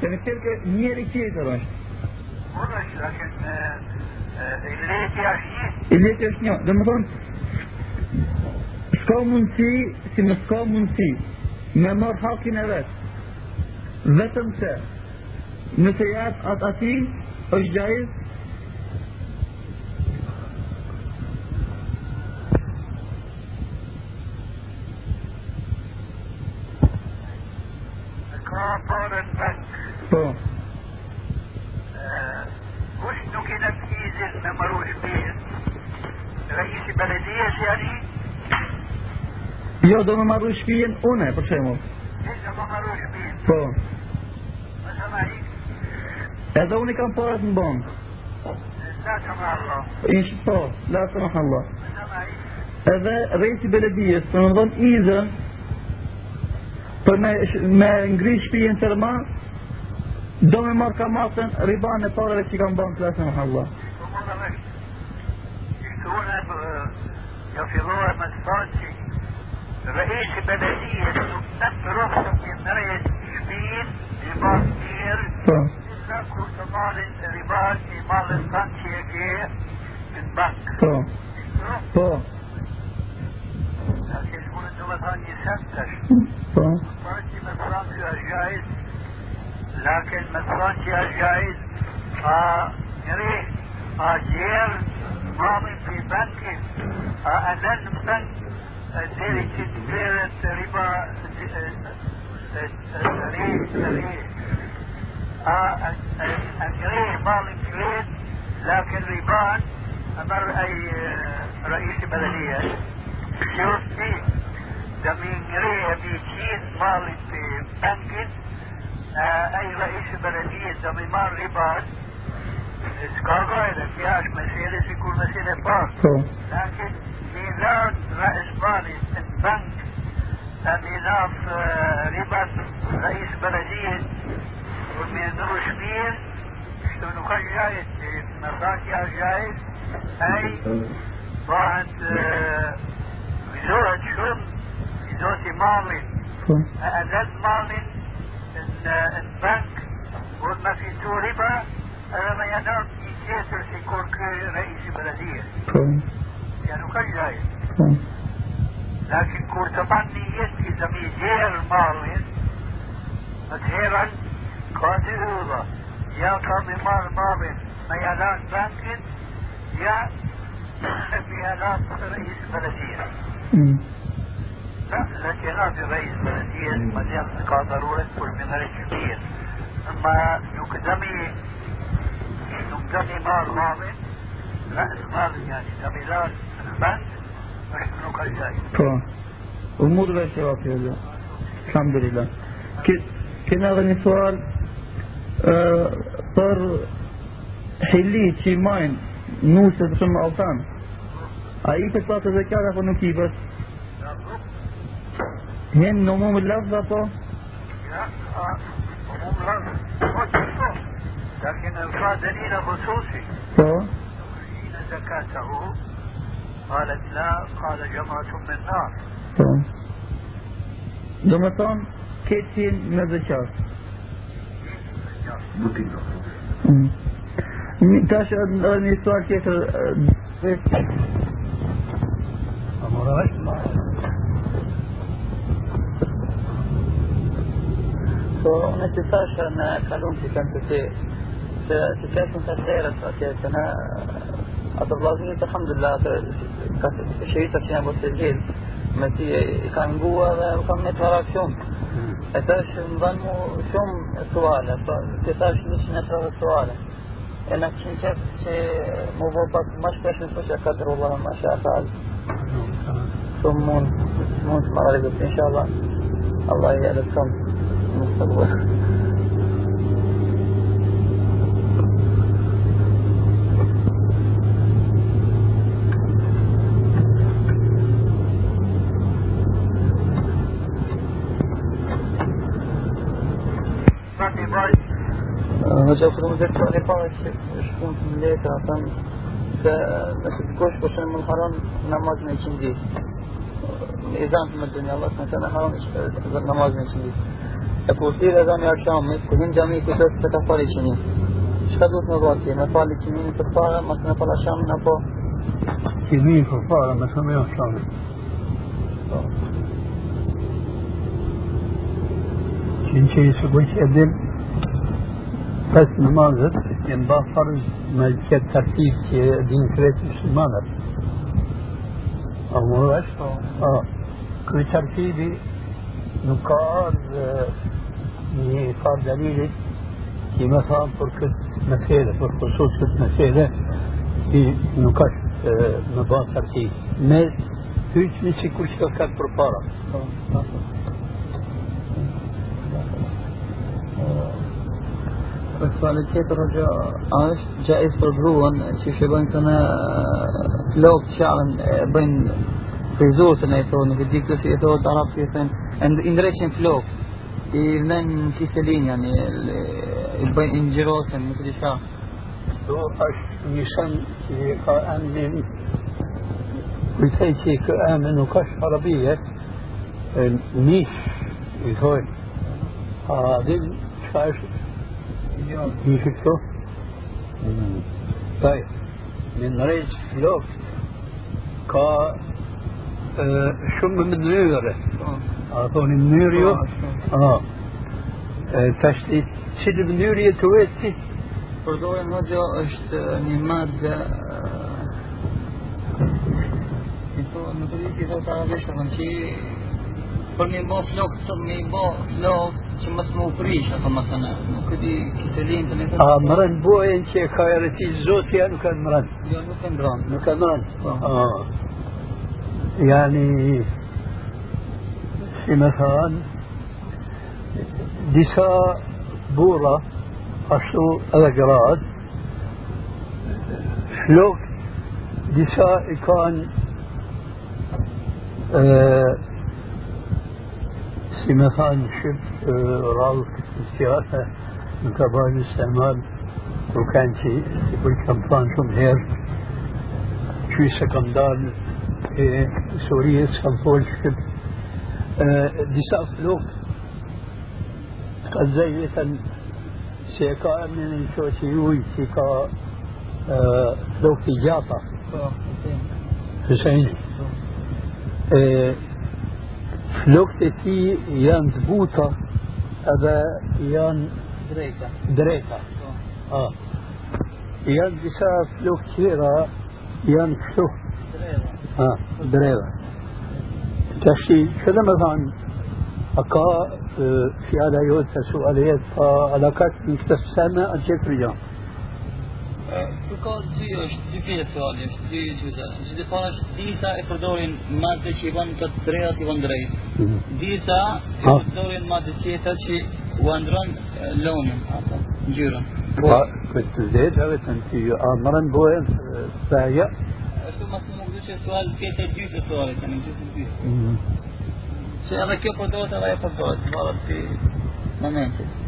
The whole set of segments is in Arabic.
Se në tërë njeri tjetër është. Kur është, lakin i leti është një. I leti është një. Dhe më thonë, s'ka mundësi, si më s'ka mundësi, me marë hakin e vetë. Vetëm se, nëse jatë atë ati, është gjajës, jo, do më marru shpijen une, për shemë. Po. Edhe unë i kam parat në bankë. Ish, po, la të rëhë Allah. Edhe rejti beledijes, për më dhënë izën, për me, me ngri shpijen të rëma, do me marrë kamatën ribane e parëve që kam bankë, la të rëhë Allah. Po, po, po, po, po, po, po, po, po, po, رئيس شبين لباس كير. Po, إلا كنت مال رباط مال الفانتي من بنك. po, po, لكن يقول الدولة ثاني يسنتش. فرنسي مثلا فيها جائز لكن مثلا فيها جائز آه يريد آه ماضي في بنك آه أنن بنك ديري تدير ربا أجريه مال كريد لكن ربان أمر أي رئيس بلدية شوف فيه دمين ريه بيتين مال آه أي رئيس بلدية دمي مال ربان اسكاغايدا فيهاش مسيرة يكون مسيرة po, لكن ميلاد رئيس مالي البنك ميلاد ربا رئيس بلدية والميزان شبير. شنو كان جايز؟ مساكي جايز؟ أي واحد وزارة شرب وزارة مالي po, أزاد مالي البنك وما في ربا ما ينام يكسر يكون رئيس بلدية. Po, يعني كان جايز po, لكن كورتباني يسكي زميجير مالين متهيرا قاتل أوضا. يا كامي مال مالين ميالان بانكن يا ميالان رئيس بلدية. لا لكن هذا رئيس بلدية. مليان ضرورة كل من الكبير أما يقدمي يقدمي مال مالين رأس مال يعني زميلان جاي po. Umur ve sevap yazıyor. Elhamdülillah. Një sual ë, për hili që i majnë nuse të shumë altan. A i të platë dhe kjara apo nuk i bët? Hen në mumë lafë apo? لكن الفا دليل خصوصي حين زكاته قالت لا قال جمرة من نار. طيب. جمرتان كيتين مزجار بكين تاش أني سؤال كيف أمور رجل ما أنت تاش أن خلون في shërita që janë bërë të gjithë, me ti i kanë ngua dhe kanë me të varak shumë. E tash më dhanë mu shumë suale, që tash një që në të suale. E në këshin qefë që mu bo pak ma shpesh në fëshja katër Allah, ma sha Allah. Shumë mund, mund të marrë gjithë, inshallah. Allah i edhe shumë. مستقبل Fati Hoxha për më të parë që shkun të më letra, thëmë se nëse të kosh për shumë më haron namaz në qindi. I zanë të më dënja Allah, se në haron namaz në qindi. E po thirë edhe në arshamit, ku hinë gjami ku të të ka fali qinin. Shka duhet me bëti? Me fali qinin për para, mas me fali arshamin apo? Qinin për para, me së me arshamin. Qinin që i së kuj që e din, pas namazet, jenë ba farz me këtë tartib që e din kretë muslimanët. A më është? A, këj tartibi nuk ka ardhë një farë dalilit që me thamë për këtë mesele, për khusus këtë mesele, që nuk është në banë sarti. Me hyqë një që kur që ka këtë për para. Për sualit tjetër o gjë, a është gjaiz për gruan që që bëjnë të në flokë qarën, e bëjnë frizurën e thonë, nuk e di këtë si e thonë të arabë si e thonë, e ndreqin flokë, i vnen kiselin, yani, i bëjnë i ngjirosën, nuk e di çfarë. Do është një i? Nish këto? طيب من ريج فلوك ka shumë më mënyre. A thoni mënyrë jo? A. Tash ti çdo mënyrë e tuaj si? Përdoren hoxha është një madhe i to nuk e di ti thotë arabisht që për një bo flok të një bo flok nuk e di kiselin të ne A mërën bojën që ka erëti zoti nuk e mërën? Jo nuk e ndron. Nuk e mërën? يعني في مثلا دسا بورة أشتو الأقراض شلوك دسا كان آه في مثلا شب آه رالك السياسة من كبار الاستعمال وكان كم فان شو هير شو سكندال Surisë kam folë shkët disa flok ka zëjtën se ka emnin në qoqi uj që ka flok të gjata Husejni flok të ti janë të buta edhe janë drejta drejta janë disa flok tjera janë kështu ها دريبة تشي شو مثلا أكا في على يوسف سؤاليات فعلاقات مستفسانة أجيب رجال Për ka dy është dy pjesë është dy gjyza. Gjyza para është disa e përdorin madhe që i vën të drejt i vën drejt. Disa e përdorin madhe tjetër që u ndron lonin apo ngjyrën. Po, këtë zetë vetëm ti amran bojën faja Ashtu mas nuk duhet të sual pjesë e dytë e sualit, tani gjyza e dytë. Se edhe kjo përdoret edhe ajo përdoret, varet ti momentit.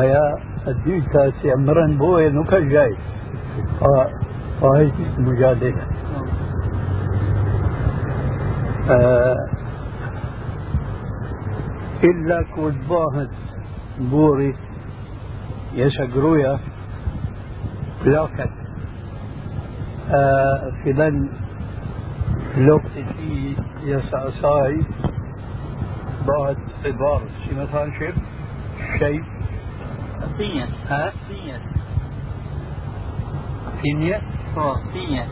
Aja dyta si emran boje nuk është gjaj. Pa, pa është mujadele. إلا كود باهت بوري يشقرويا بلاكت فلان لوقت في يسعصاي باهت عبار شي مثلا شيء شيء Tinjet. ها. فينيا Po, tinjet.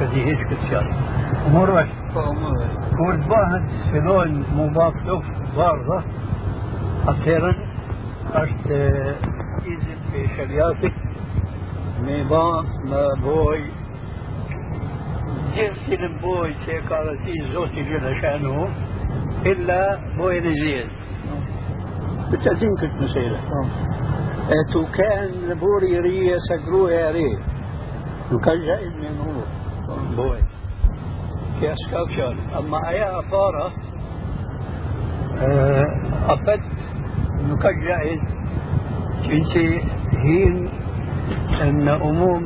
كذي هيك كتشار Po, më كود باهت فلان مباك لوف بارضة أخيرا أشت إذن في شرياتك ميبا ما بوي جنس البوي سيكارتي زوتي جل شأنه إلا بوي نزيل بالتأذين كنت مسيرة تو كان بوري سقروه يا ريه تو كان جائز من هو بوي. كي أسكاب شان. أما أيا أفارة أبد nuk ka gjaiz që që hinë në umum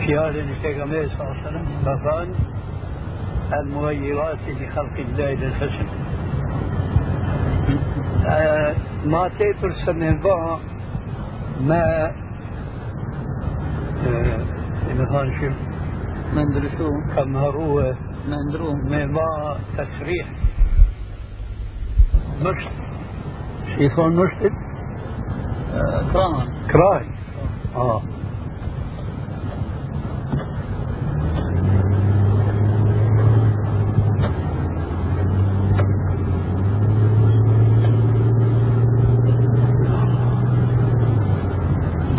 fjalën e pejgamberit sallallahu alaihi wasallam ka thënë المغيرات لخلق الله للحسن. ما تقدر سنبا ما مثلا شو ما ندري شو. كما هو. ما ندرو ما تسريح. مشط شيطان مشط كراهن. كراهي آه.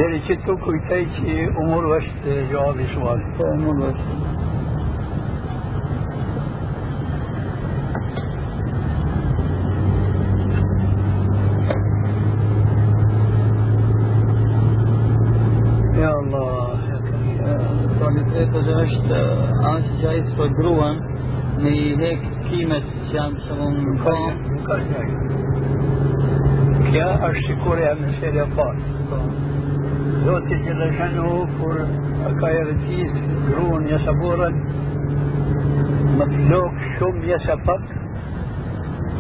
Deri që tu kujtej që umur është gjavi suali. Po mund është. Ja Allah, Karim. Toni të e dhe është asë për gruan me i hek kimet që janë që mund në ka. Nuk ka. Kja është sikur e mësere parë.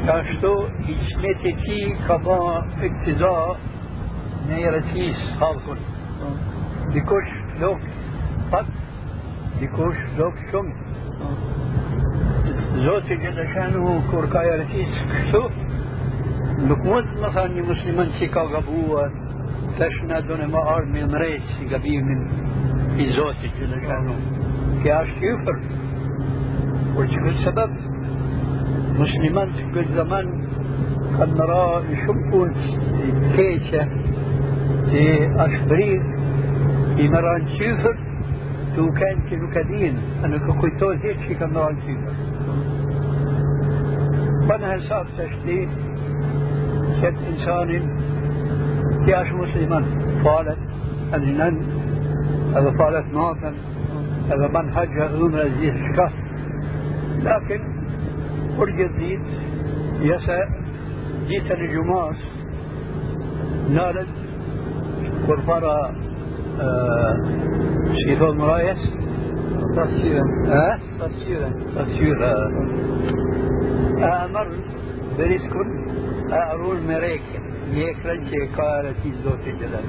Ka ashtu i qmet e ti ka ba iktiza në erëtis halkun dikush lok pak dikush lok shumë Zoti Gjeleshanu kur ka erëtis kështu nuk mund të më thani një musliman që ka gabuar تشنا دون ما ارد من مريت قبيل من في زوتي جل شانه كاش يفر وشوف السبب مسلمان في كل زمان كان نرى يشوفون كيشة في أشبرير في مران شيفر تو كان كيلو كدين أنا كويتو هيك شي كان مران شيفر بنا حساب تشتي ست إنسان كاش مسلما قالت الجنان هذا قالت ناطا هذا من حج عمر زيد شكا لكن فرجة زيد يسا جيت الجماس نالت قرفارا آه شيطان مرايس Tasvira. ها Tasvira. تصوير أمر بريسكن أرول مريكن يكرن شيكارة الزوت جلال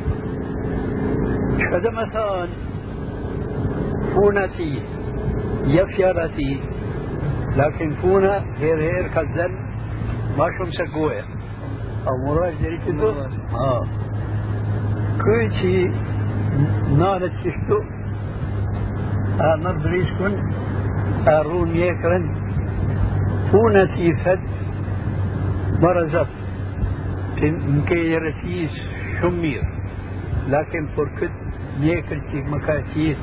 شهد مثلا فونتي يفيرتي لكن فونا هير هير كذن ما شم سقوه أو مراج دريت آه. كل شيء نالت شفتو أمر بريسكن أرون يكرن فونتي فد مرزت لكن ممكن فركت ميكل تي مكاتيس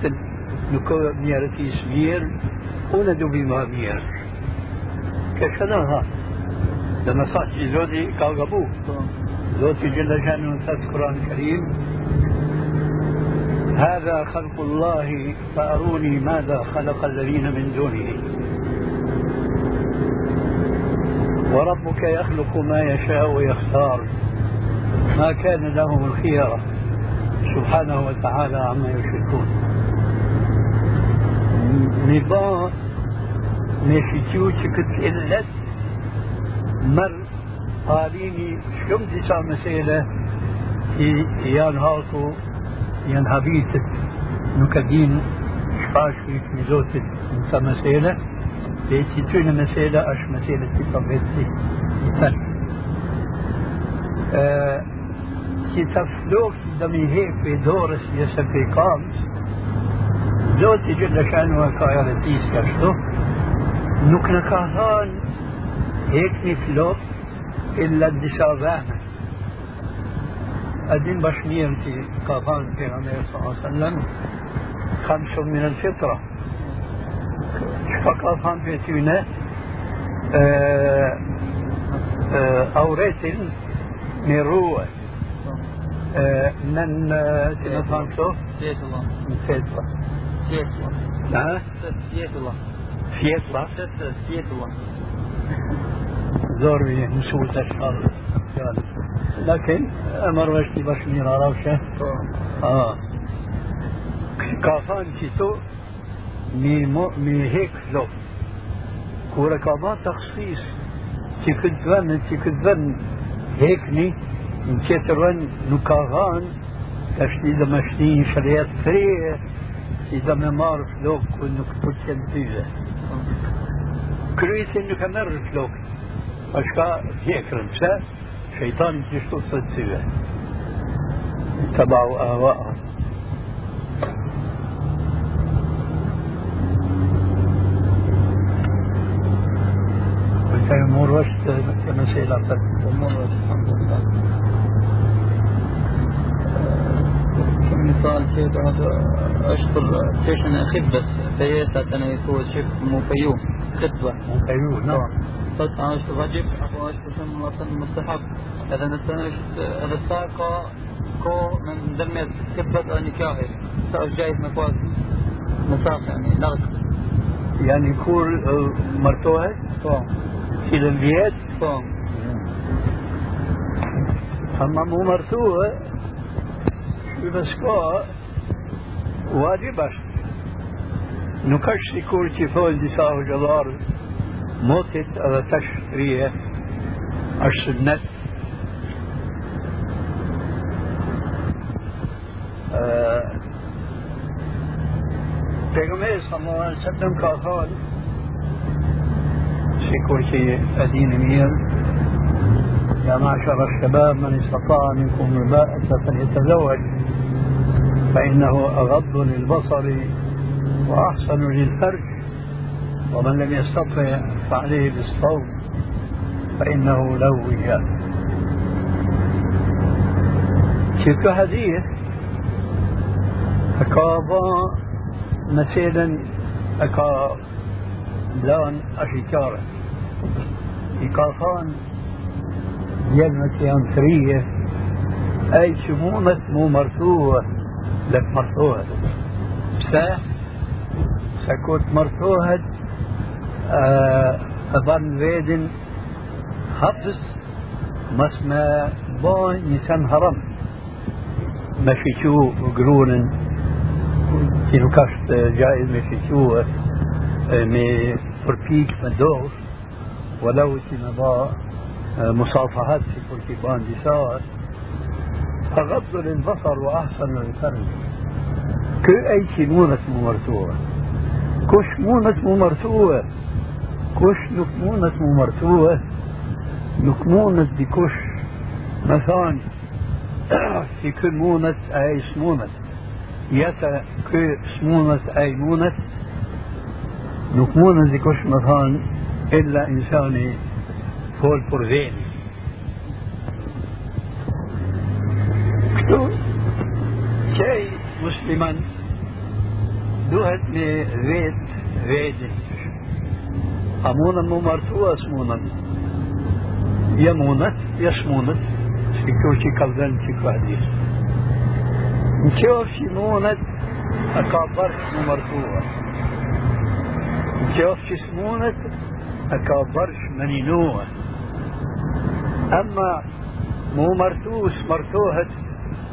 نكو ميرسيس مير ولا دوبي مير كشنا ها لما صاحت زودي قال زودي جل جانو نصاد القرآن الكريم هذا خلق الله فأروني ماذا خلق الذين من دونه؟ وربك يخلق ما يشاء ويختار. ما كان لهم الخيرة. سبحانه وتعالى عما يشركون. نظام نشيتيو چكت إلت مر قاليني شم ديسا مسألة يان هالكو يان هبيتت نكدين شفاش في ميزوتت انت مسألة ليتي تون مسألة أش مسألة تطبيتي أه që të flokë dhe mi hek për dorës jese për kamës, Zoti Gjellë Shanu e ka jaretis ka shtu, nuk në ka thonë hek një flokë illa disa vene. Adin bashmirën që ka thonë për nga mërë s.a.s. خمس من الفطرة فقط هم بيتونه أوريت من روح من كما فهمتوا Fjetullah. من فيصلة Fjetullah. ها Fjetullah. فيصلة Fjetullah. ضروري نسوس الشر لكن أمر وشتي باش ميرا روشه آه. كافان تيتو مي مي هيك لو. كورا كمان تخصيص. تي كدفن تي كدفن هيكني نكترن نكاغان تشتي دمشتي شريات فريه إذا ما مار فلوك وإنك تكون تيجا. كريت إنك مر فلوك أشكا ذكر مسا شيطان تشتو تصيبه اتبعوا أهواءهم الأمور وشت مسألة الأمور وشت الحمد لله كمثال كيف هذا أشطر تيشن خدبة بيتا أنا يكون شيف مفيوم خدبة مفيوم نعم بس عاش واجب أو عاش بسم مثلا مستحب إذا نستنش هذا الساقة كو من دمية خدبة نكاحي صار جايز مفاز مسافة يعني نغد يعني كور مرتوها؟ طبعا البيت؟ طبعا أما مو مرتوها بس كو واجب është nuk është sikur që thonë disa hoxhallarë motit edhe tash rije është sünnet Pejgamberi sallallahu alaihi wasallam ka thënë që e dini mirë يا معشر الشباب من استطاع منكم الباءة فليتزوج. فإنه أغض للبصر وأحسن للفرج. ومن لم يستطع فعليه بالصوم فإنه له وجاء تلك هدية أكابا مثلا أكا بلان أشيكارة إكافان يلمة ينصرية أي شمومة مو مرتوة لك مرتوة سا سكوت مرتوة أظن فيدن حفظ مسمى بون نسان هرم. مشيشو قرون كيلو كاشت جائز مشيشو مي فربيك مدور ولو تنبا مصافحات في كل كيبان ديسار أغض للبصر وأحسن للفرج. كو أي شنونة ممرتوة كوش مونة ممرتوة كوش نكمونة ممرتوة نكمونة بكوش مثاني في كل مونة أي سمونة يتا كو سمونة أي مونة نكمونة بكوش مثان إلا إنسان فول برزين شيء مسلما دوهتني ريت ريدن أمونا ممارتوا أسمونا. يمونا يشمونا شكوشي كالدن شكوهديس شكوشي مونا أكابر ممارتوا شكوشي سمونا أكبرش من نوع أما مو مرتوس مرتوهت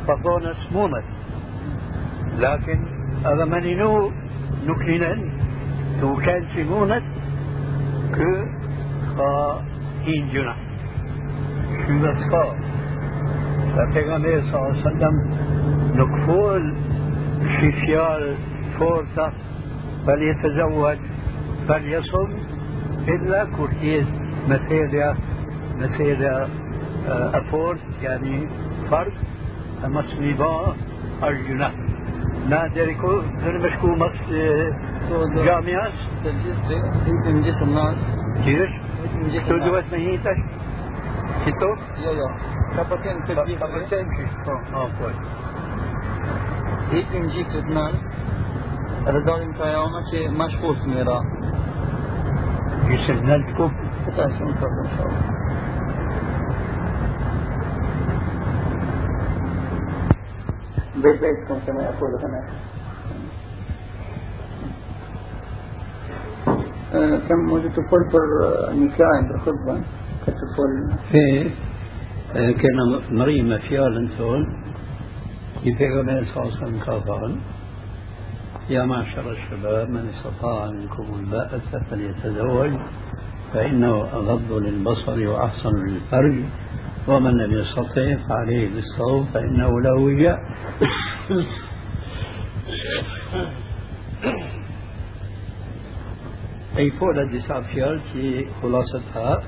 فظون سمومت لكن هذا من نوع نكنا تو كان سمومت كو خاين جنا. شو بس خا. فتغمي صلى الله عليه وسلم نكفول شفيال فورتا. فليتزوج يتزوج إلا كورتيز مثيلة مثيلة أفورت يعني فرد مسلمة الجنة لا ديريكو دون مشكو مس جامعة؟ من جسم الناس كيف؟ من جسم شو دوت مهيتك؟ كتو؟ يا يا كابتن تجيب كابتن آه كويس هيك نجيك لبنان رضاين كياما شيء مشخوص ميرا. يسلنا لكم كذا إن شاء الله بيت بيتكم كما يقول هنا. كم وجدت فلتر نكاح بالخطبة؟ كتر يقول في كان كيف يقول صلى الله عليه وسلم كافرا. يا معشر الشباب من استطاع منكم الباءة فليتزوج فإنه أغض للبصر وأحسن للفرج. ومن لم يستطع فعليه بالصوم فإنه له وجاء. أي فولا دي سافيال في خلاصتها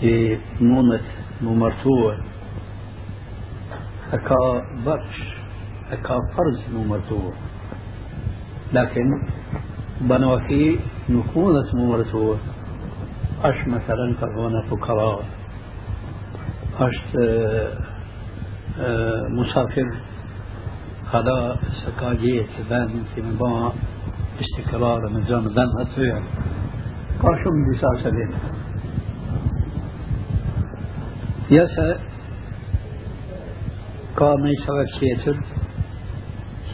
في كي إنسان مسلما في مونة ممرتوه أكا برش أكا فرز ممرتوه لكن بنوفي نكونة ممرتوه أش مثلا ترغون فقراء أش آه، آه، مسافر. يسا قام سبب تيتر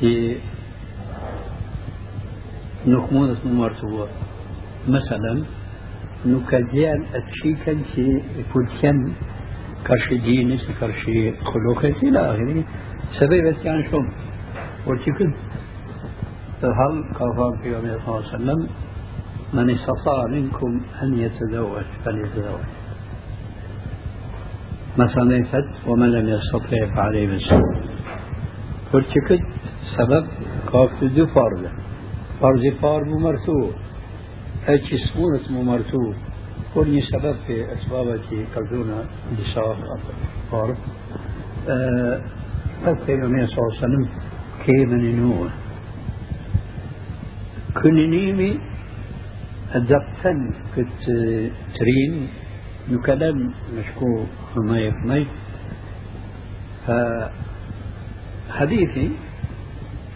في نكمونة ممرتوه مثلا نكديان أتشيكا في فوتيان كرشي دينس كرشي خلوقة إلى آخره. سبب يعني شوم وتكد هل قال في صلى الله عليه وسلم من استطاع منكم أن يتزوج؟ فليتزوج. مثلا فت ومن لم يستطع فعليه بالصوم وتكد سبب قاف دو فرض. فرض فرض مرتوب هيك سمونة ممرتوب كل سبب في أسباب كردونا لساق فرض أه أكثر من صلى الله عليه وسلم؟ كي من نوح كننيمي أدبتن كت ترين نكلم مشكو ما يفمي فحديثي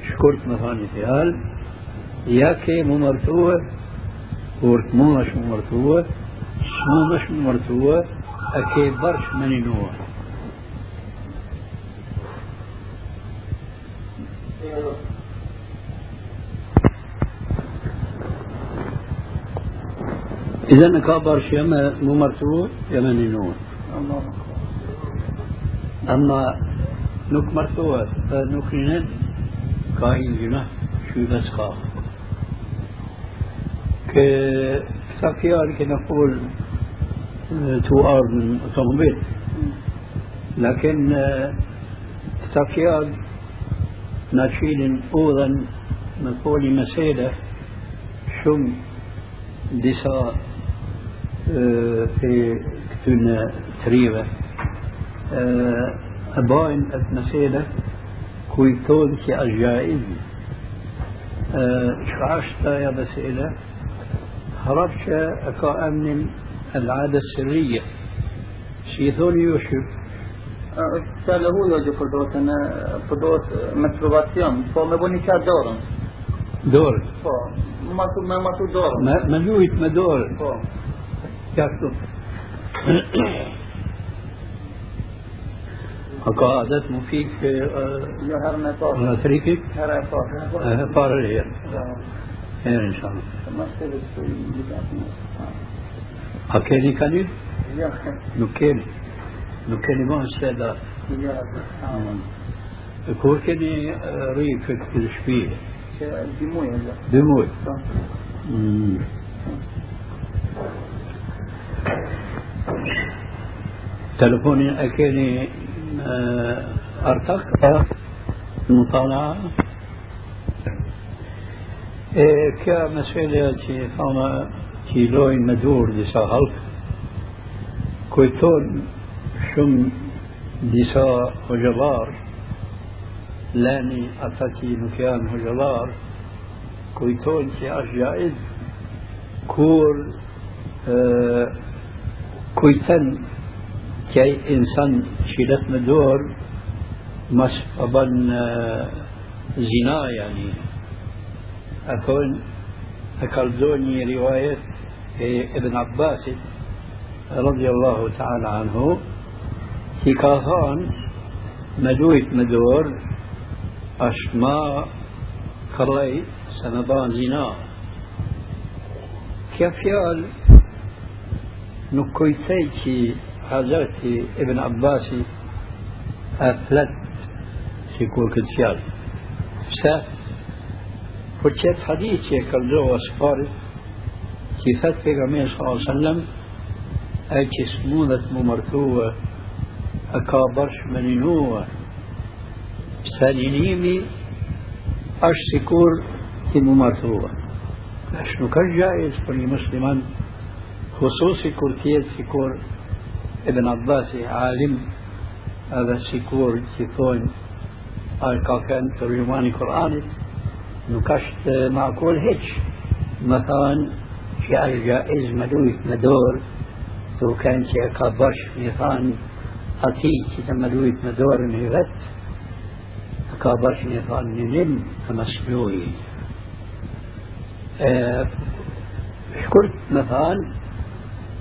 شكرت في قال يا كي ممرتوه ورت موش ممرتوه شموش ممرتوه أكي برش مني نوح إذا كبر شيء مو مرتوب يمني أما نك مرتوب نكرين كاين جنا شو بس خاف كسافيار كنقول تو ار من اوتوموبيل لكن سافيار كتون تريبة أباين المسيدة كويتون كي الجائز شعشتا يا مسيدة هربش أكا أمن العادة السرية شيثون يوشب Fjallë hujo gjë përdohet në përdohet masturbacion, po me bëni qa dorën. Dorë? Po, masu me masu dorën. Me, me lujt me dorë? Po. Qashtu. A ka adet mu fik Jo herën e parë. në trikit? Hera e parë. E parë e herë. Herë në shanë. Ma shteve që i gjithatë. تلفوني أكيني آه، أرتق مطالعة إيه كمسألة فما تي لوين مدور ديسا هلق كويتون شم ديسا هجلار لاني أتاكي نكيان هجلار كويتون تي أشجائز كور آه كويتن كي إنسان شدت مدور مش أبن آه، زنا يعني. أكون أكالدوني رواية آه، ابن عباس رضي الله تعالى عنه. كي كاهان مدويت مدور أشما كري سنبان زنا. كيف يال؟ E ka bërsh me ninua se ninimi është sikur ti më mërthua është nuk është gjaiz për një musliman khususi kur tjetë sikur Ibn Abbasi alim edhe sikur që thonë a ka kënë të rjumani Kur'anit nuk është makul heq më thonë që është gjaiz me dujt me dorë të kanë që ka bësh një thanë ati që të më dujt me dorën i vetë ka bësh një thanë një lim të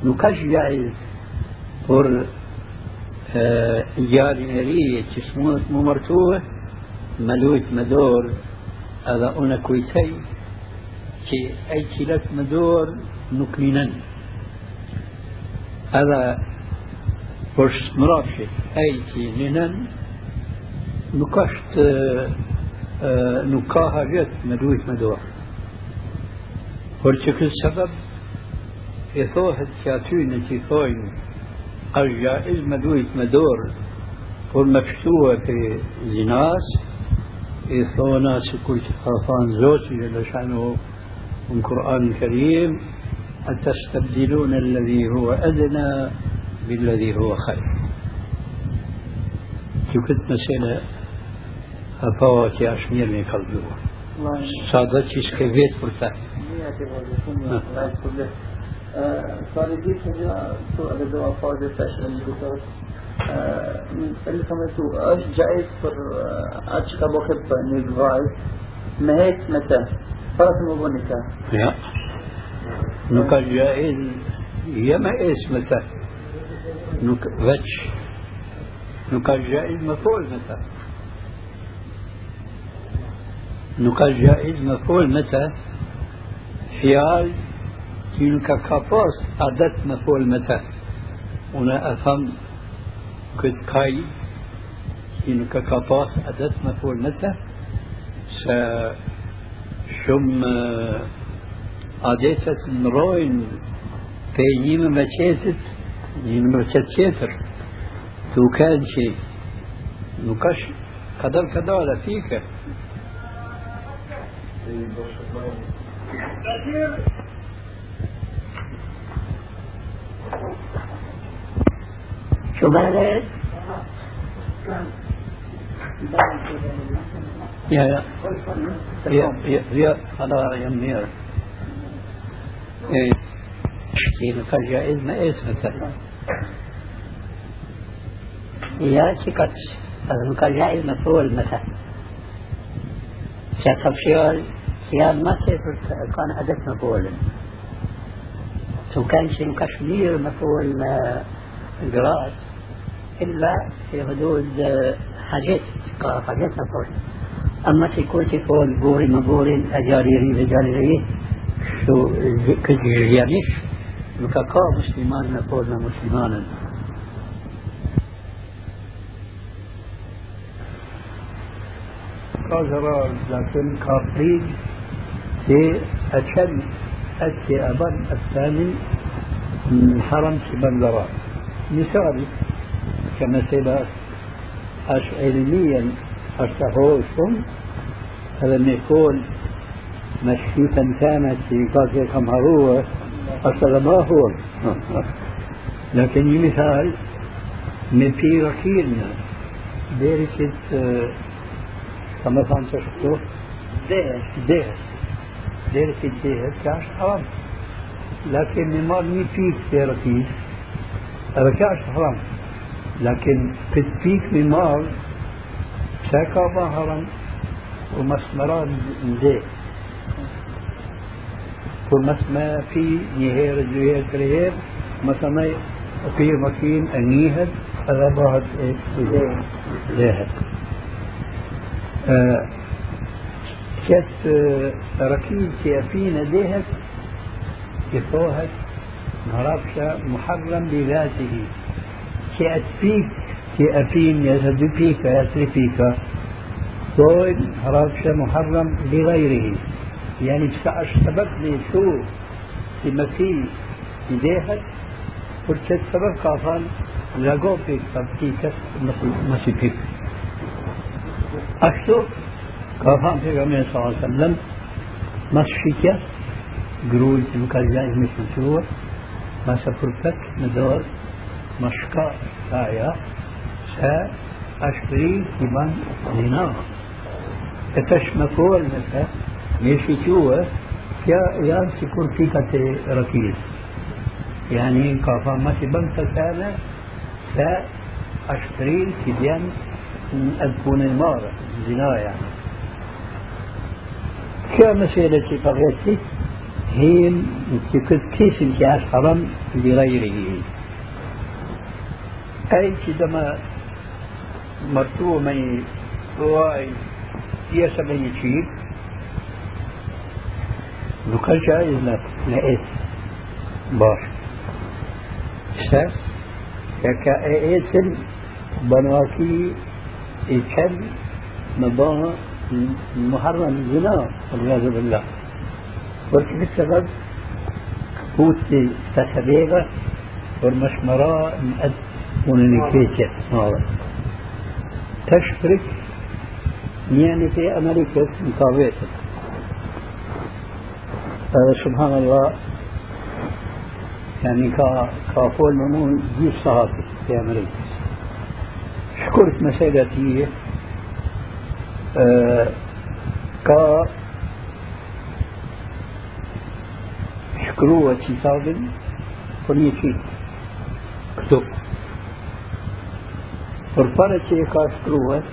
نكشف يعني فور جاري آه، نريه تشمونة ممرتوه ملوت مدور هذا أنا كويتي كي أي كيلات مدور نكمينا هذا فرش مرافشي أي كيلنا نكشت آه، آه، نكاها جت ملوت مدور. فرش كل سبب e thohet që aty në që thojnë është gjaiz me dujt me dorë por me pështua për zinas e thona se kur që ka thanë zotë që lëshanu من القرآن الكريم أتستبدلون الذي هو أدنى بالذي هو خير كنت مسألة أفوات يا أشمير من قلبه صادت شيء برتا صار سؤال الدواء فاضي فاشل الدكتور اللي سمعته إيش جايز فر اتش كبوخب نيجفايز ما هيك متى؟ فرس مبونكا لا نوكا جائز يما اسمته نوك فتش نوكا جائز مفعول متى؟ نوكا جائز مفعول متى؟ حيال تلك كابوس عدت مفعول متى هنا أفهم كد كاي تلك كابوس عدت مفعول متى pe një me qetit një në qet qetër të u kanë që nuk është kadal kadal e fike شو بعد؟ يا يا يا يا هذا يمير إيه. كيف جائز ما إيش مثلا يا شكت هذا كان جائز مفعول مثلا شاف شيال شيال ما كان عدد مفعول سو كان شيء كشمير مفعول قراءة إلا في حدود حاجات حاجات مفعول أما سيكون تكون بوري مبوري أجاريري بجاريري شو كجيانيش مكاكا مسلمان نقول مسلمانا قادر لكن كافرين في أشد أتي أبن الثاني من حرم سبندران مثالي كما سيبقى علميا أشتهوشهم هذا ما يكون مشيتا كانت في قاتل كم هو أصل ما هو لكن مثال من في وكيلنا ديركت كما كان تشتو دير دير دير كاش حرام. لكن ما مي فيك ديركيس هذا كاش حرام. لكن كتفيك ممال شاكا ظهرا ومسمران مزيك كل مسمى في نهير جهير كريهير مثلا في مكين أنيهد هذا بعد إيه زيهد كت ركيب كيفين ديهت كفوهت نهربش محرم بذاته. كأتبيك كأفين يزدبيك يسرفيك طول هربش محرم بغيره. يعني بسعش سبب لي شو؟ في مسيح إيديها ورشد سبب كافان لقو بيك تبكيك مسيح بيك أشتو كافان في غمين صلى الله عليه وسلم مسيحك قرول تبكى مثل شو ما سفرتك ندور مشكا سايا سا أشتري كمان زنا تشمكول مثلا ماشي جوا يا يا سيكون في ركيز يعني كافا ما تبان تسالة سا أشتري كديان أكون المارة زنا يعني كمسألة فغيتي هي كيف كيف انتهاز حرام لغيره. أي كدما مرتوع من واي يسمى يشيل نقل جائز لك لقيت باش. س كأيتل بنواكي يكل مباها محرم زنا والعياذ بالله. ولكن السبب قوت تسبيغة والمشمرة مقد وننكيشة هذا تشترك يعني في أمريكا مقابلتك سبحان الله. يعني كا كافول ممون جيش صحافي في أمريكا. شكرت مسألتي. آه كا شكروه كتاب فنيكي كتب ورفرت كا شكروه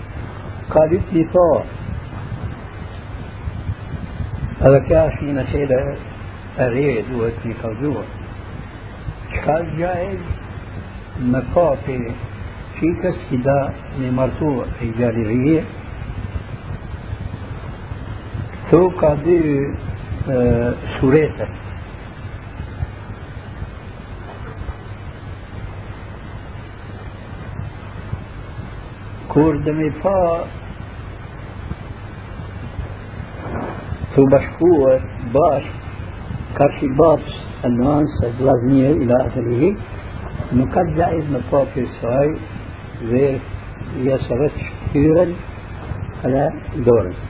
قالت لي طاعة هذا كاش من أسئلة أريد قوجوة كان جائز مقاطع في كسكدا لمرتوع فا تو بشكوة باش كارشي بابس النوانس البلازمية إلى آخره. نقد جائز مطاف السواي غير يسرت كثيرا على تو سنكا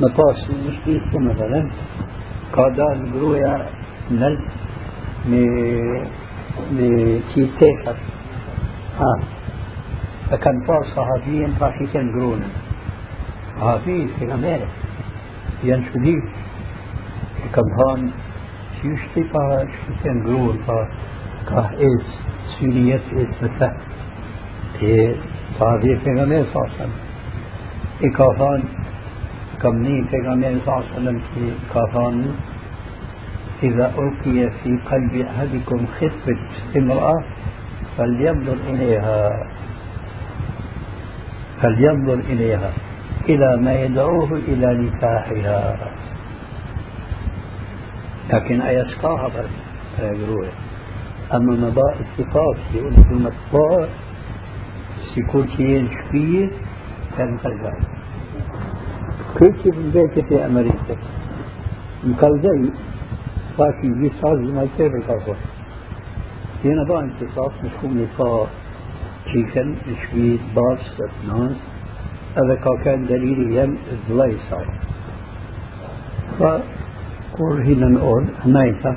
كان فا مطاس مشكلة مثلا. قادان برويا نل مي مي تيتيخر ها فكان فا صحابيا فاشي كان قرونا صحابي في shti pa shkëtën gruën pa ka ec syri jetë ec me të e sahabi pejgamber sa sallam i ka thanë kam një pejgamber sa sallam që ka thanë إذا ألقي في قلب أحدكم خفة امرأة فلينظر إليها. فلينظر إليها إلى ما يدعوه إلى نكاحها. لكن أيسقاها بس يقولوا أما مضاء اتفاق يقول في المطبوع سيكون شيء شبيه كان خرجان كل في البيت في أمريكا. مكالزي فاشي جي صار ما يصير القصر هنا بقى انتصاص مش كون يقا تشيكن شبيه باص اثنان هذا كان دليل يم الضلي صار كرهنا نقول هنايتا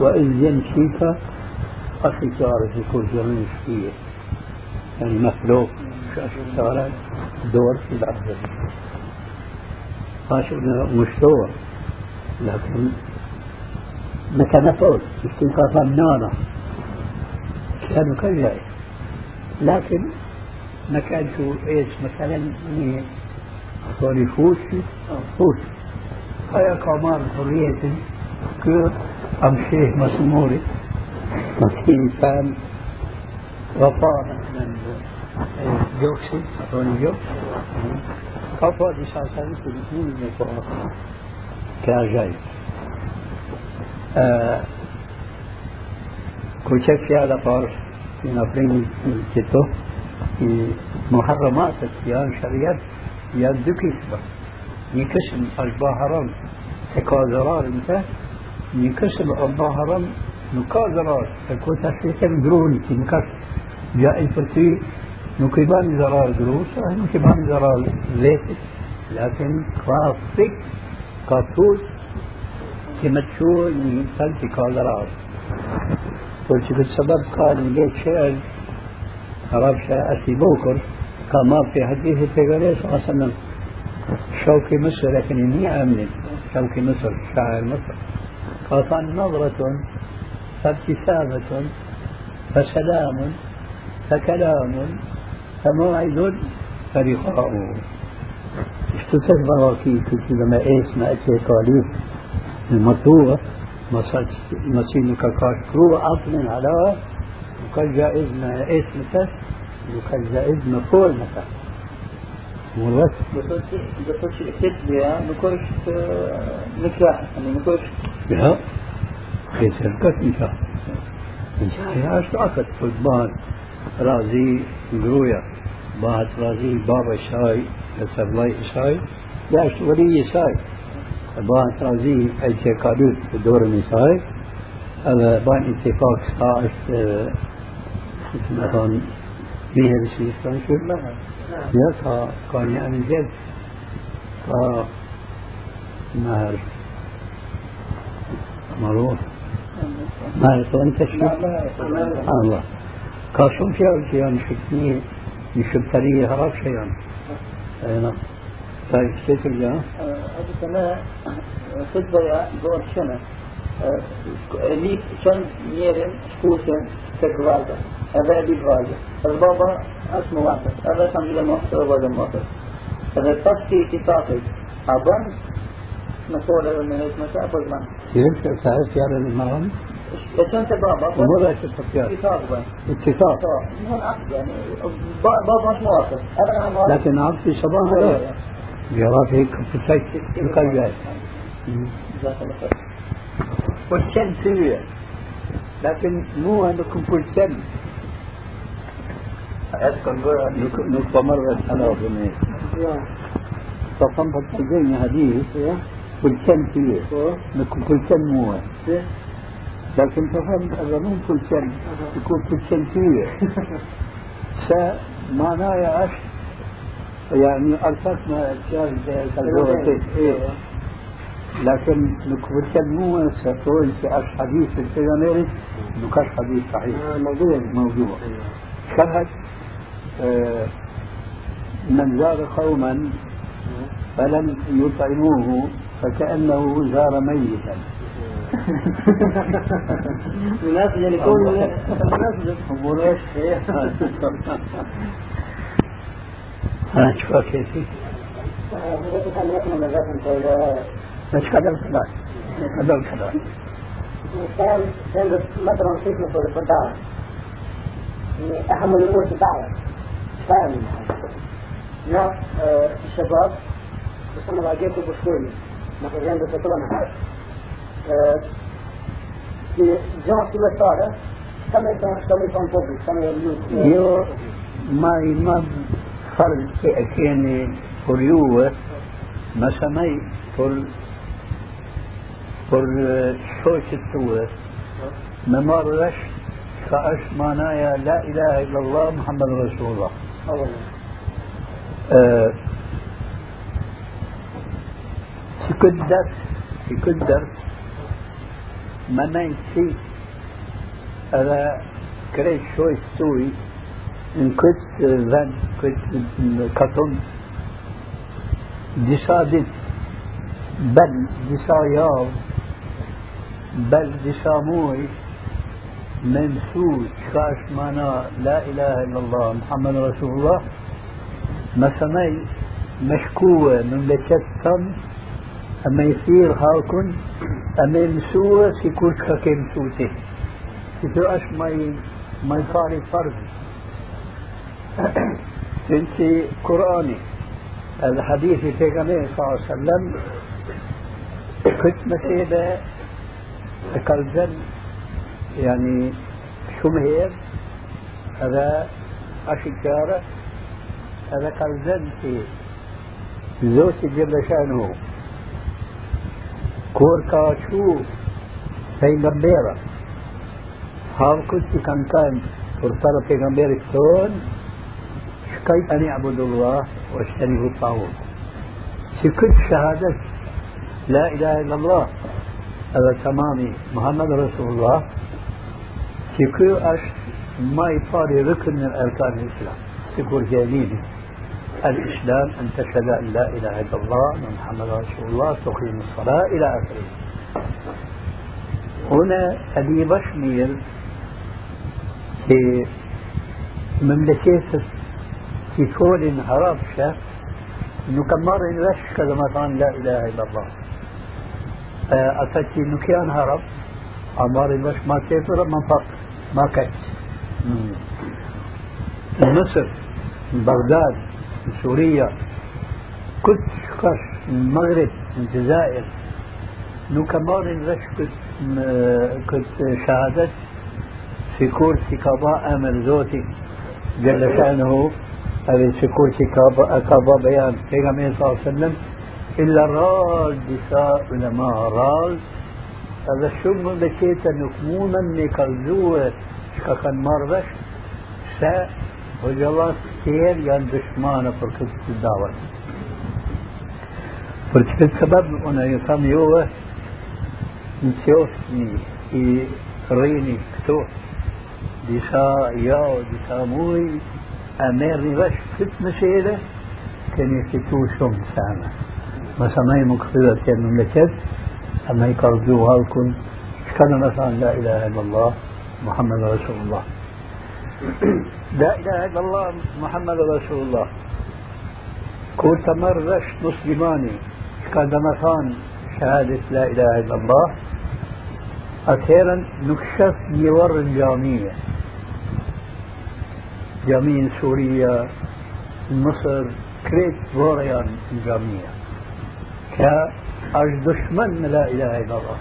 وإذ يمشيك أخي تعرف كل جميع فيه يعني مخلوق اشتغلت دور في الأرض شفنا مش دور لكن متى نفعل استنقاذ النار؟ كانوا كذلك لكن ما كان شو إيش مثلا يعني هذول يفوت فوت هاي كمان حرية كيف أمشيه مسموري مسكين كان وفاء من جوكسي هوني جوكس كفا دي ساسان في الاثنين نقوى كاجاي كوشك في هذا طار في نفرين الكتو في محرمات الصيام شريعة يدك يسبب يكسم الباهران تكاذرار انت يكسم الباهران نكاذرار تكو تسليسا درون تنكس جاء الفرسي نكبان زرار دروس نكبان زرار زيت لكن خاصك كافوس تمتشو ينسل تكاذرار قلت السبب قال ليش شعر عرب أسي بوكر كما في حديث البيغمبر صلى الله عليه وسلم شوكي مصر لكن إني أمن شوكي مصر شاعر مصر قال نظرة فابتسامة فسلام فكلام فموعد فلقاء اشتتت براكي كنت لما إيش ما اتي طالب المطلوبة مسينك كاشكرو عطل على وكان جائز ما إيش متى وكان جائز ما فوق متى بس بس تتبع نكرش نكاح. يعني نكرش لا. في شركة نكاح. نكاح إيش عقد فوتبال رازي قرويا بعد رازي بابا شاي سبلاي شاي لاش ولي شاي بعد رازي اعتقادات في دور النساء هذا بعد اتفاق ساعة مثلا فيها بشيء شو لا يا كان يعني جد ف نهر مروح يطلع انت شو سبحان الله. في أول شيء مشكني مشكتري هرب شيئا أي نعم. طيب كيف الجا؟ هذه سنة تتبع دور سنة لي شن نيرن شكوسن تكوالدا هذا أبي فالدا البابا أسمه واحد. هذا كان إلى مصر وهذا مصر هذا تصفي اتفاقي. أبان مسؤول من أبو زمان كيف تعرف يا الإمام؟ كنت بابا ولا اتفاق يعني بابا مش موافق لكن في صباح هذا هيك بتسيك القلب والشن سوية لكن مو انكم كل أذكر نقطة مرة أنا أظن. فصنفت الجنة حديث كل سن سوية نكون كل سن مو. لكن تفهم هذا مو كل سن يكون سن سوية فمعناه يا أخ يعني أرسلنا أشياء زي إيه. لكن مو ستقول في أش حديث في البيغمبر نكاش حديث صحيح. موضوع. موضوع. شهد آه من زار قوما فلم يطعموه فكأنه زار ميتا. مناسب يعني يكون مناسب أمور إيش؟ ها شوف كيف مش قدر خلاص قدر خلاص كان كان مثلا شفنا في الفضاء أهم الأمور تتعرف فاهم ناس الشباب بسمى باقيت بسكولي مثلا عند تطلعنا في جون في الصالة كما كما فوقي كما يو ما ما فرق كأكيني فريوة ما سمي فر فر شوش التوة ما مرش فأش معناها لا إله إلا الله محمد رسول الله. أولا آه في ننسي هذا كريت شوي سوي në këtë vend, këtë katon, disa ditë, bel disa javë, bel disa muaj, me mësu qka është mana La ilaha illallah, Muhammed Rasulullah, më sëmej me shkuë në mleqet tëmë, أما يصير هاكن أما يمسوه في كاكي مسوتي إذا أش ما ما يفعلي فرض. أنت قرآني. الحديث في النبي صلى الله عليه وسلم. كنت مسيبة كالجن يعني شمهير. هذا أشجارة. هذا كالجن في زوتي جبل شأنه كور كاشو پیغمبر هم كنت كان كان فرصار پیغمبر كون شكيت أن يعبد الله واجتنبوا الطاغوت سكت شهادة لا إله إلا الله هذا تمامي محمد رسول الله më i pari rukn në arkan e Islam. Sikur jalili الإسلام أن تشهد أن لا إله إلا الله وأن محمد رسول الله تقيم الصلاة إلى آخره. هنا أبي بشمير في مملكة في كل هربشة إنه كم مرة ينرش كذا مثلا لا إله إلا الله. أتت إنه كان هرب عمار البش ما كيف ما فقط ما كان مصر بغداد سوريا كنت شكاش المغرب الجزائر. نو كمان رش كنت شهادت في كورسي كابا أمر زوتي. جل شأنه هذه في كورسي كابا كابا بيان. پیغمبر صلى الله عليه وسلم إلا رال دساء علماء رال هذا shumë dhe qetë nuk mundën me kalzue që ka kanë marrë vesh se hoxalat tjerë janë dëshmanë për këtë të davat. Për që këtë sebeb, unë ju thamë juve, në qoftë i rrini këto, disa javë, disa muj, e merë një vesh këtë mëshele, keni fitu shumë sana. Mësa me i më këthyra të jenë në mleket, أما يكرجوها الكل كان مثلا لا إله إلا الله محمد رسول الله لا إله إلا الله محمد رسول الله. كنت مرش مسلماني كان مثلا شهادة لا إله إلا الله. أخيرا نكشف يور الجامية جامين سوريا مصر كريت بوريان الجامية أش دشمن لا إله إلا الله.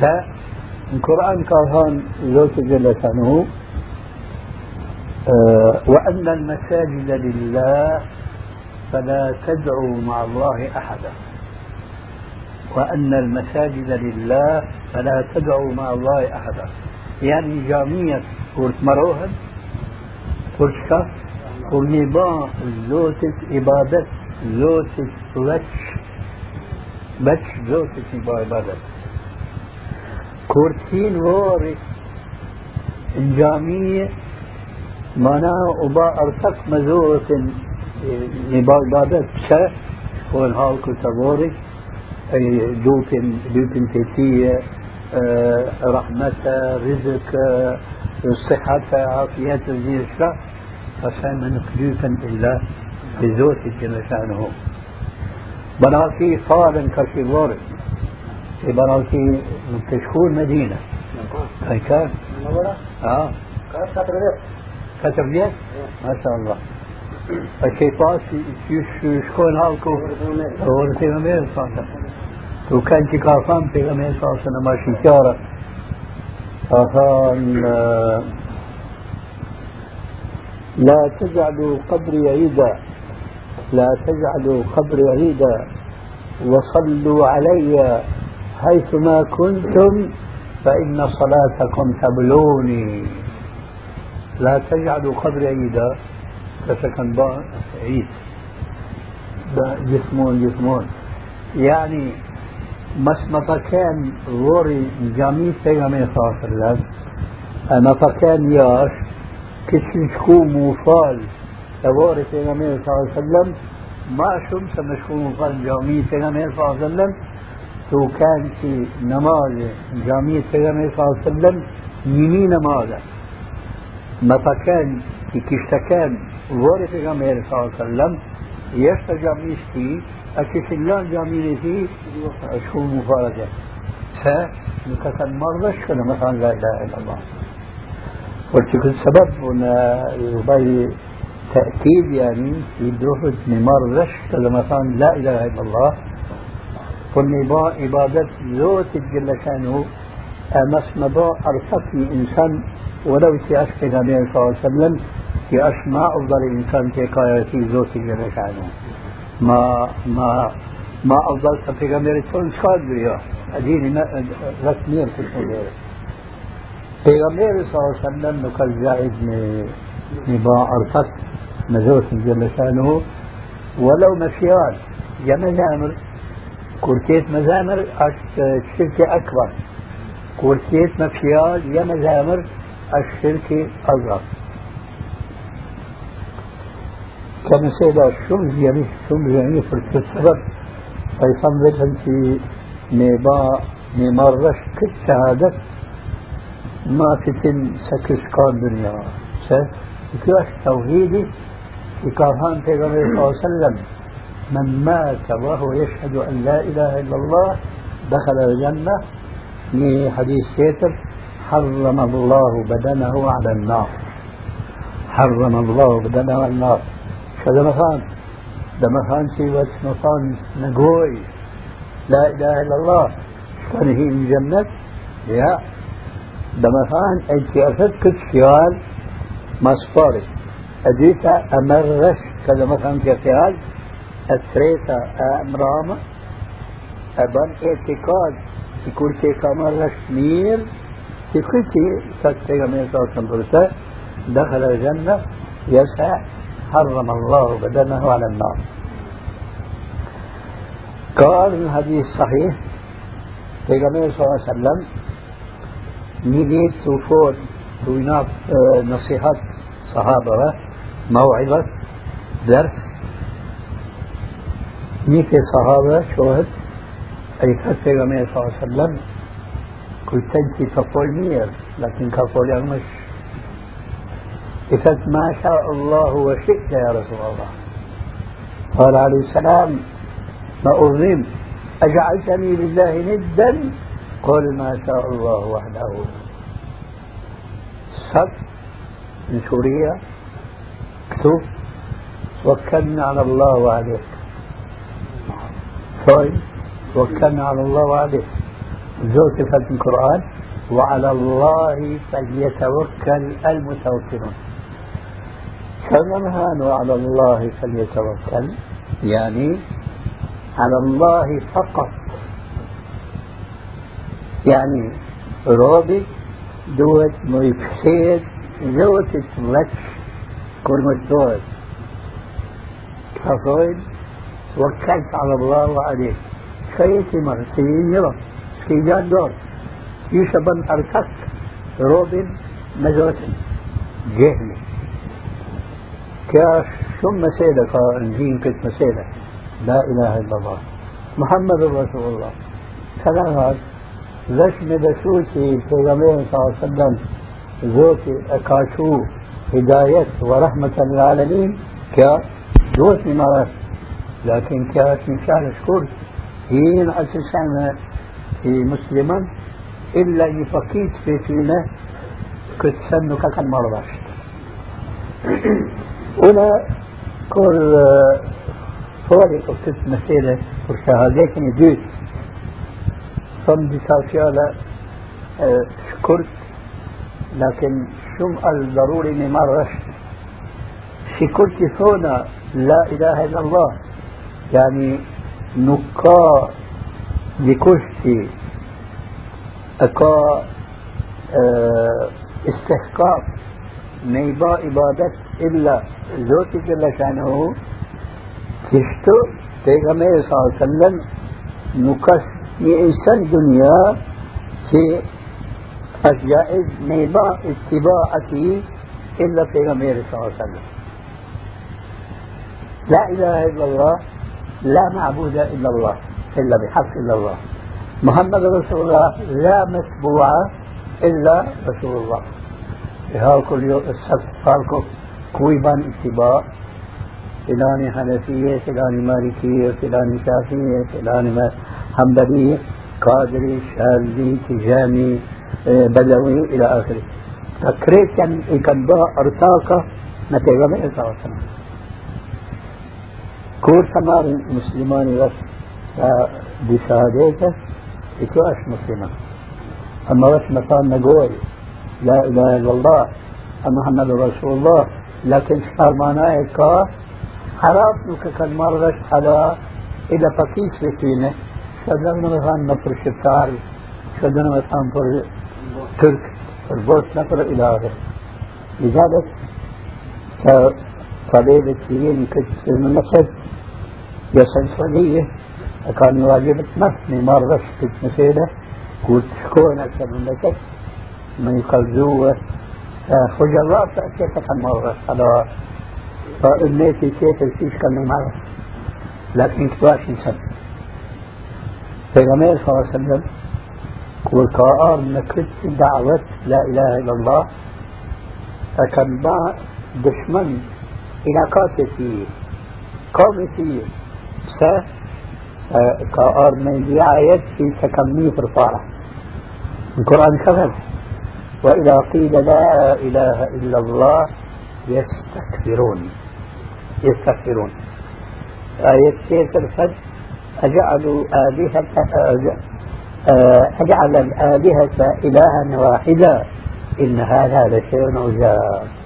فالقرآن قال هون زوج جل شأنه أه وأن المساجد لله فلا تدعوا مع الله أحدا. وأن المساجد لله فلا تدعوا مع الله أحدا. يعني جامية قلت مروهن قلت كف زوتة إبادة زوتة لتش بس زوجتي في عبادة كورتين ووري الجامية معناها وبا أرتق مزورة عبادة سه والهال كتبوري أي دوبن دوبن تيتية رزق صحة عافية الشرع فسان من إلا بزوجتي جل شأنه بناكي فارن كشي بوري في بناكي تشكون مدينة. أي كان؟ آه. كتر ليت ما شاء الله. الشيء باس شكون هالكو هو في غمير صاحب وكان كافان في غمير صاحب ما شكارة فقال لا تجعلوا قبري عيدا لا تجعلوا قبري عيدا وصلوا علي حيثما كنتم فإن صلاتكم تبلوني. لا تجعلوا قبري عيدا فسكن عيد. جسمون جسمون. يعني كان غوري جامي پیغمبر صلى الله عليه وسلم. مطا كان ياش. كتن شكو موفال. تبارك پیغمبر صلى الله عليه وسلم. ما شم سمشكو موفال جامعي پیغمبر صلى الله عليه وسلم. تو كان في نماز جامعي پیغمبر صلى الله عليه وسلم يمي نمازه. ما كان في كشتكان ورد پیغمبر صلى الله عليه وسلم. يشتا جامعي أكفلان جامعي شكو مفارقة. فنكتن مرضى شكنا مثلا لا إله إلا الله. قلت كل سبب هنا تأكيد يعني يدرس نمار رش مثلا لا إله إلا الله. والنباء عبادة ذات جل شانه أمس مضاء أرسطني إنسان ولو في أشكي النبي صلى الله عليه وسلم في أسماء أفضل إنسان قايتي ذات جل شانه ما ما ما أفضل غير تون شاد بيا أديني رسميا في الأمور پیغمبر صلی الله علیه وسلم نکل جائز نباع أرفت مزوت جل شانه ولو مشيان يا كورتيت مزامر الشركة أكبر كورتيت مفيال يا مزامر الشركة أصغر كان سيدا شم يعني شم يعني في السبب فيصمد في نباع نمرش كل شهادة. ما تتم سكس كان دنيا. كيف توحيدي؟ كارهان في صلى الله عليه وسلم. من مات وهو يشهد أن لا إله إلا الله دخل الجنة. في حديث كاتب حرم الله بدنه على النار. حرم الله بدنه على النار. شذا مثلا ده مثلا في وقت مثلا نقوي. لا إله إلا الله. كان هي من جنة؟ لا ده مثلا أفدك السؤال مصفاري أديتا أمرش كذا مثلا كفعال أسريتا أمرامة. أبان اعتقاد. في كل شيء كمرش مير في كل شيء ستة من صلى دخل الجنة يسعى حرم الله بدنه على النار. قال الحديث صحيح. پیغمبر صلى الله عليه وسلم؟ نيجي تفوت ويناف نصيحة صحابة موعظة درس. نيكي صحابة شوهد أي كانت پیغمبر صلى الله عليه وسلم كنت تنتي تقول مير لكن كقول يغمش قلت ما شاء الله وشئت يا رسول الله. قال عليه السلام ما أظلم أجعلتني لله ندا؟ قل ما شاء الله وحده. صف من سوريا اكتب وكلنا على الله وعليك. طيب وكلنا على الله وعليك زوجة في القرآن وعلى الله فليتوكل المتوكلون. فمن وعلى الله فليتوكل يعني على الله فقط. يعني رابط دوت ميكسيد دوت تلتش كرمتوت كفايد توكلت على الله وعليه مرتين يرى سيجان دور يشبن أركت روبن مزوت جهلي كاش شو مسيدة قال كت مسيدة لا إله إلا الله محمد رسول الله كلام ليش مدسوتي پیغمبر صلى الله عليه وسلم زوتي أكاشو هداية ورحمة للعالمين كا دوت مرات لكن كا شان شكر هين أساسا مسلما؟ إلا يفكيت في فينا كنت سنو كان مرضاش هنا كل فوري قلت مسألة وشهادتني دوت صم بسافيالا شكرت. لكن شم الضروري مرة شكرت هنا لا إله إلا الله. يعني نقا بكشتي أكا استحقاق نيبا عبادت إلا ذوتي جل شأنه. تشتو پیغمبر صلى الله عليه وسلم نكش إنسان دنيا في الجائز نيبا اتباعتي إلا في غمير صلى الله عليه وسلم. لا إله إلا الله لا معبود إلا الله إلا بحق إلا الله. محمد رسول الله لا متبوع إلا رسول الله. كل يوم السبت قالكم كويبان اتباع. فلان حنفية فلان مالكية فلان شافعية فلان حنبلية قادري شاذلي تجاني آه، بدوي إلى آخره. فكريت كان يكبا أرتاقة نتيجة من الله كور سمار مسلمان بس بشهادته يكواش مسلمان أما بس مثلا نقول؟ لا إله إلا الله محمد رسول الله. لكن صار معناه كا حرام كان مرش حدا إذا فكيس بكينه شدنا مثلا نفر شبتار شدنا مثلا فر ترك. فر نفر إلى آخر لذلك طبيب التين كنت من نفسك يسن صدية كان يواجب نفسي مرة كنت مسيدة قلت شكون أكثر من نفسك من يقلزوه كيف كان مرة. على فإميتي كيف الفيش كان مرة لكن كتواش إنسان پیغمبر صلى الله عليه وسلم والقرآن نكت دعوة لا إله إلا الله. فكان إلى كاسة قومي س قرآن من آيات في تكمية الفارة. القرآن كذب. وإذا قيل لا إله إلا الله يستكبرون. يستكبرون. آية كيسر فد أجعلوا آلهة أجعل الآلهة إلها واحدا. إن هذا لشيء عجاب.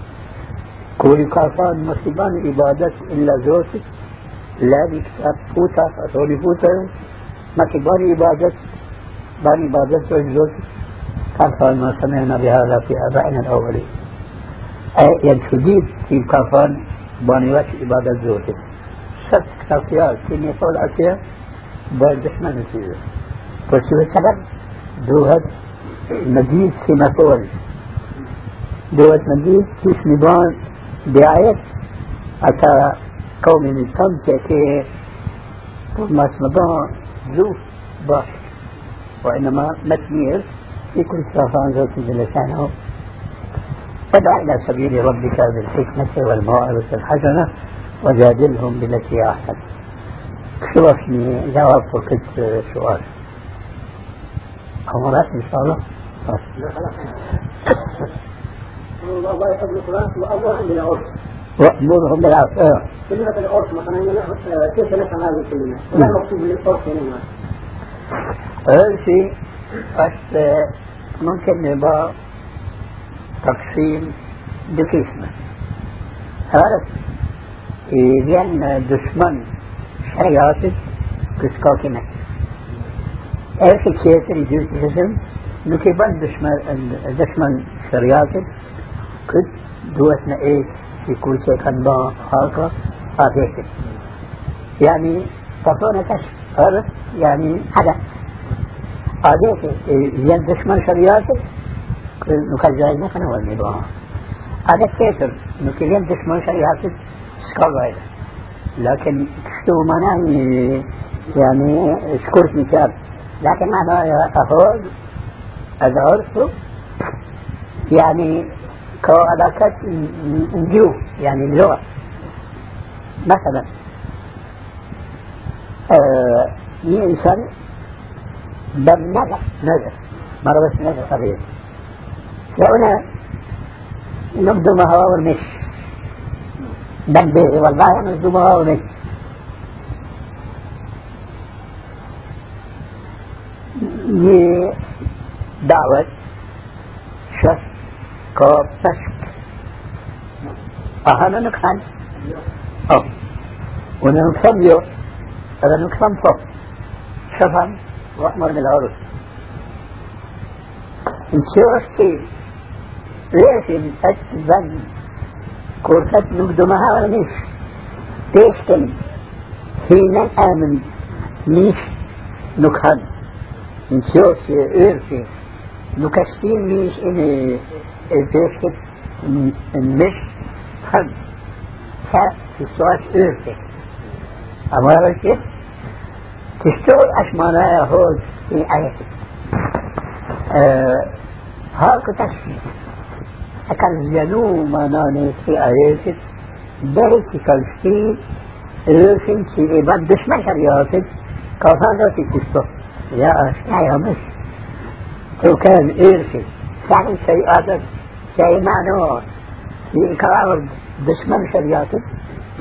كل كافان مصيبان عبادة إلا زوتك لا بكتاب فوتا فتولي فوتا ما كبار عبادة بان عبادة زوتك كافان ما سمعنا بهذا في آبائنا الأولين. أي شديد في كافان باني عبادة زوتك ست كافيات كني يقول أشياء بردشنا نتيجة. فشو السبب؟ دوهد مجيد سيماتول دوهد مجيد كيش نبان بآية أتا قوم من التمسة كي ما نبان زوف باش وإنما في كل صفان ذات لسانه. فادع إلى سبيل ربك بالحكمة والموعظة الحسنة وجادلهم بالتي أحسن. شو اسمي جواب فقدت سؤال. أمرات إن شاء الله. بالعرف كلمة مثلا كيف نفهم هذه الكلمة؟ ما المقصود بالعرف هنا؟ ممكن يبقى تقسيم بقسمة عرفت؟ لأن دشمن شريعة كسكاكنة الشيء اللي يجوز دشمن دشمن كد دوتنا إيش في كل شيء كان با حاقة حاقة يعني تفونا كش عرفت يعني حدث هذا ين دشمن شريعة نكجاي نحن والنباه هذا كيسر نكين دشمن شريعة سكاغايدا لكن شو معناه يعني شكرت مثال لكن معناه أهود العرف يعني كعلاقات الجيو يعني اللغة. مثلا مين آه إنسان بمرض نذر مرض نذر قبيل لأنا نبدو ما هو ورمش دبي والله نبدو ما هو ورمش دعوة شخص كافة هذا نكحل أو وننصب يو هذا نكحل صف شفن وأحمر من العرس نشوفتي لكن أتبن كورتات نقدمها ولا مش تيشتن هنا آمن مش نكحل نشوفتي إرسي نكشتين مش إني البيشت مش حب في السؤال إرثك أما رأيك تشتغل أشمانا هود في آياتك أه هاك تشفي أكل جنو مناني في آياتك درس كالشي إرثك في إباد دشمن شرياتك كفانا في تشتغل. يا أشياء يا مش. تو كان إرثك يعني شيء آدم شيء معنوه في إكرار دشمن شرياتك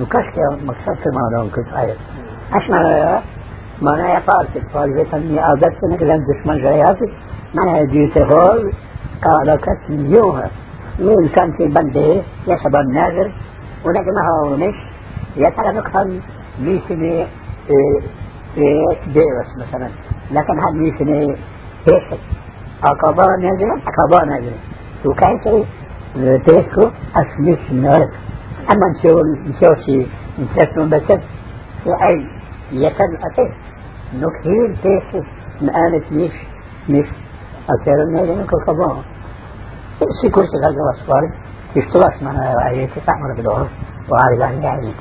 وكشك مقصد في معنى كفاية إيش معنى معنى يا فارسك فارسك اني عادت انك لن دشمن شرياتك معنى جيت هول قال كتن يوها مين كان في بنده يسبب الناظر. ونجمها ونش؟ يترى نقصا ميسني ديوس مثلا. لكن هذا ميسني هيك عقبة نازلة عقبة نازلة وكيف تيسكو أسميش نارك أما نشوف نشوف شي نشوف نبسط في أي يتم أسف نكهين تيسكو نآنت مش مش أسير النادي نكو كبار سيكون سيكون واسفار يشتغل معنا رأيتي تعمل بدور وعلى الله يعني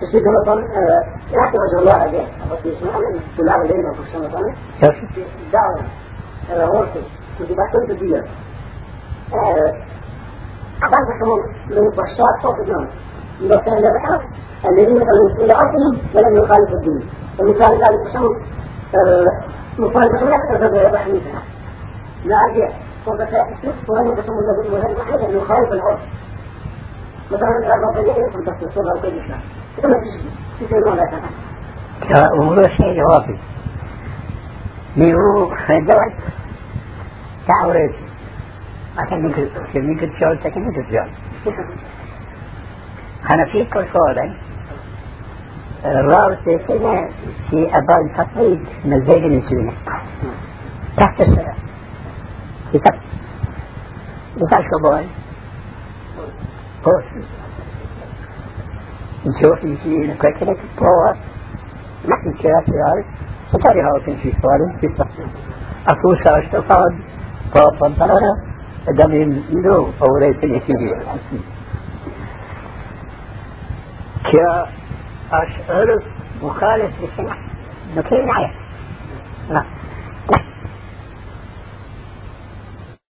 تسيب مثلا لا ترجو الله عليه بس يسمع من طلاب الليل وكل سنة مثلا دعوة كنت بحثت الدنيا بسمون من البشار فوق النوم إذا كان لبحر الذين كانوا إلى أرضهم ولم يخالفوا الدين. ومثال ذلك بسمون مخالفة لا تتبع بحثها لا أجل وبكاء وهم بسمون الذين وهم محل أن يخالف العرف مثلا الأرض الطبيعية تنبسط الصورة وكل إسلام ثم تسير ما لا تفعل وهو شيء واضح ميرو دوت تعورت عشان ممكن ممكن تشعر سكن ممكن تشعر أنا في كل صورة الرابط كده في أبان تصعيد مزاج نسونا تحت السرع في تحت. بس شباب بوس نشوف نسينا كده تتطور نحن كده في عارف فتاريها وتمشي سوالي في التصعيد أفوسها اشتفاد طاقا طلعنا دم له أو ليس نسيبه كأشعر مخالف للسمع نكين عيا لا